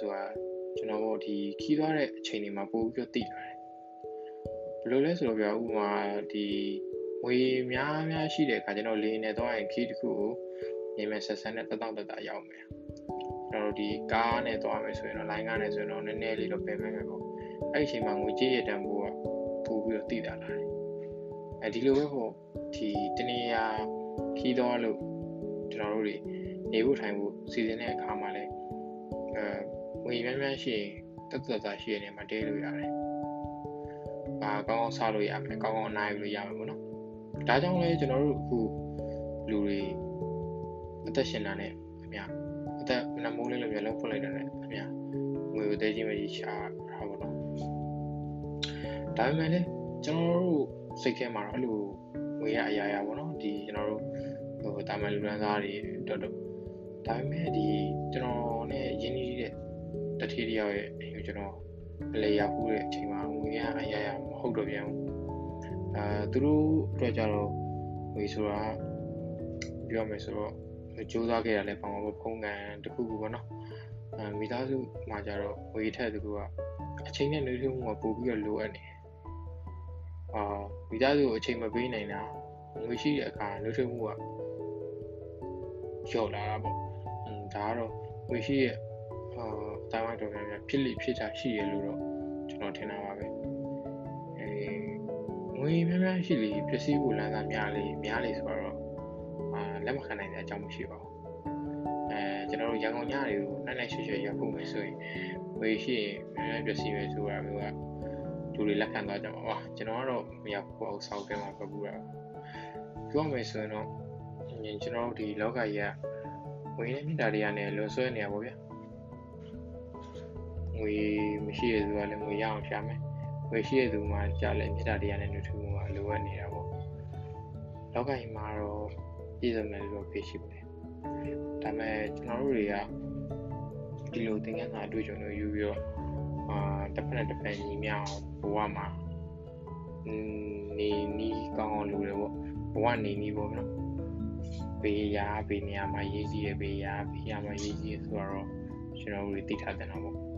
ဆိုတာကျွန်တော်တို့ဒီခီးသွားတဲ့အချိန်တွေမှာပို့ပြီးတော့သိလာတယ်ဘယ်လိုလဲဆိုတော့ဗျာဥပမာဒီငွေများများရှိတဲ့အခါကျွန်တော်လေနဲ့သွားရင်ခီးတစ်ခုကိုနေမဲ့ဆက်ဆက်နဲ့တက်တောက်တက်တာရောက်မယ်ကျွန်တော်တို့ဒီကားနဲ့သွားမယ်ဆိုရင်တော့လိုင်းကားနဲ့ဆိုရင်တော့နည်းနည်းလေးတော့ပြင်မယ်ပေါ့အဲ့ဒီအချိန်မှာငွေကြေးရတန်ဖိုးကပို့ပြီးတော့သိတာလာတယ်အဲဒီလိုပဲပေါ့ဒီတနေရာခီးသွားလို့ကျွန်တော်တို့တွေနေဖို့ထိုင်ဖို့စီစဉ်တဲ့အခါမှာလည်း အဲငွေများများရှိရင်တက်တက်တာရှိတဲ့နေရာမှာတဲလို့ရတယ်။ဘာကောင်းကောင်းစားလို့ရမယ်ကောင်းကောင်းနိုင်လို့ရမယ်ပေါ့နော်။ဒါကြောင့်လည်းကျွန်တော်တို့အခုလူတွေအသက်ရှင်တာနဲ့အများအသက်နမိုးလေးလိုမျိုးလုံးဖွင့်လိုက်တာနဲ့အများငွေကိုတဲချင်းပဲရှာတာပေါ့နော်။ဒါပေမဲ့လည်းကျွန်တော်တို့စိတ်ထဲမှာတော့အဲ့လိုငွေရအရာရာပေါ့နော်ဒီကျွန်တော်တို့ဟိုတာမန်လူရန်သားတွေတော်တော် ဒါပေမဲ့ဒီကျွန်တော်နဲ့ရင်းနှီးတဲ့တတိတယောက်ရဲ့အိမ်ကိုကျွန်တော်အလေရောက်ဖို့တဲ့အချိန်မှာငွေရအရာရာမဟုတ်တော့ပြန်ဘူးအဲသူတို့အတွက်ကြတော့ငွေဆိုတာပြောမယ်ဆိုတော့ကြိုးစားခဲ့ရလဲပေါင်းပေါ့ဖုံးကန်တခုခုပေါ့နော်အဲမိသားစုမှာကြတော့ငွေထက်သူတို့ကအချိန်နဲ့နေလို့မှပို့ပြီးတော့လိုအပ်နေတယ်အာမိသားစုအချိန်မပေးနိုင်တာငွေရှိတဲ့အခါလှုပ်ထွေးမှုကကျော်လာတာပေါ့อืม ဒါကတော့ငွေရှိရဲ့အာတိုင်ဝမ်တော်များများဖြစ်လိဖြစ်ချာရှိရလို့တော့ကျွန်တော်ထင်တာပါပဲအဲငွေများများရှိလေပစ္စည်းကိုလမ်းစာများလေများလေဆိုတော့အာလက်မခံနိုင်တဲ့အကြောင်းမရှိပါဘူးအဲကျွန်တော်တို့ရန်ကုန်ညတွေကိုနိုင်နိုင်ရွှေရွှေရဖို့မယ်ဆိုရင်ငွေရှိရင်များများပစ္စည်းပဲဆိုတာမျိုးကလူတွေလက်ခံသွားကြမှာပါကျွန်တော်ကတော့မရောက်ဘူးအောင်ဆောက်တယ်မှာပဲဘူးတာပြောမယ်ဆိုရင်တော့ကျွန်တော်တို့ဒီလောကကြီးက ငွေနဲ့မြင့်တာတွေကလည်းလွန်ဆွဲနေရပါဗျာငွေမရှိရသူကလည်းငွေရအောင်ရှာမယ်ငွေရှိရသူမှကြာလည်းမြင့်တာတွေကလည်းနှုတ်ထူမှုကလိုအပ်နေတာပေါ့လောကကြီးမှာတော့ပြည်စုံတယ်လို့ဖြစ်ရှိပါတယ်ဒါပေမဲ့ကျွန်တော်တို့တွေကဒီလိုသင်ခန်းစာအတွေ့အကြုံတွေယူပြီးတော့အာတစ်ဖက်နဲ့တစ်ဖက်ညီမျှအောင်ဘဝမှာနေနီးကောင်းအောင်လုပ်တယ်ပေါ့ဘဝနေနီးပေါ့နော် ဘေးရာဘေးနေရာမှာရေးကြည့်ရဘေးရာဘေးရာမှာရေးကြည့်ရဆိုတော့ကျွန်တော်တို့သိထားတဲ့တော့ပေါ့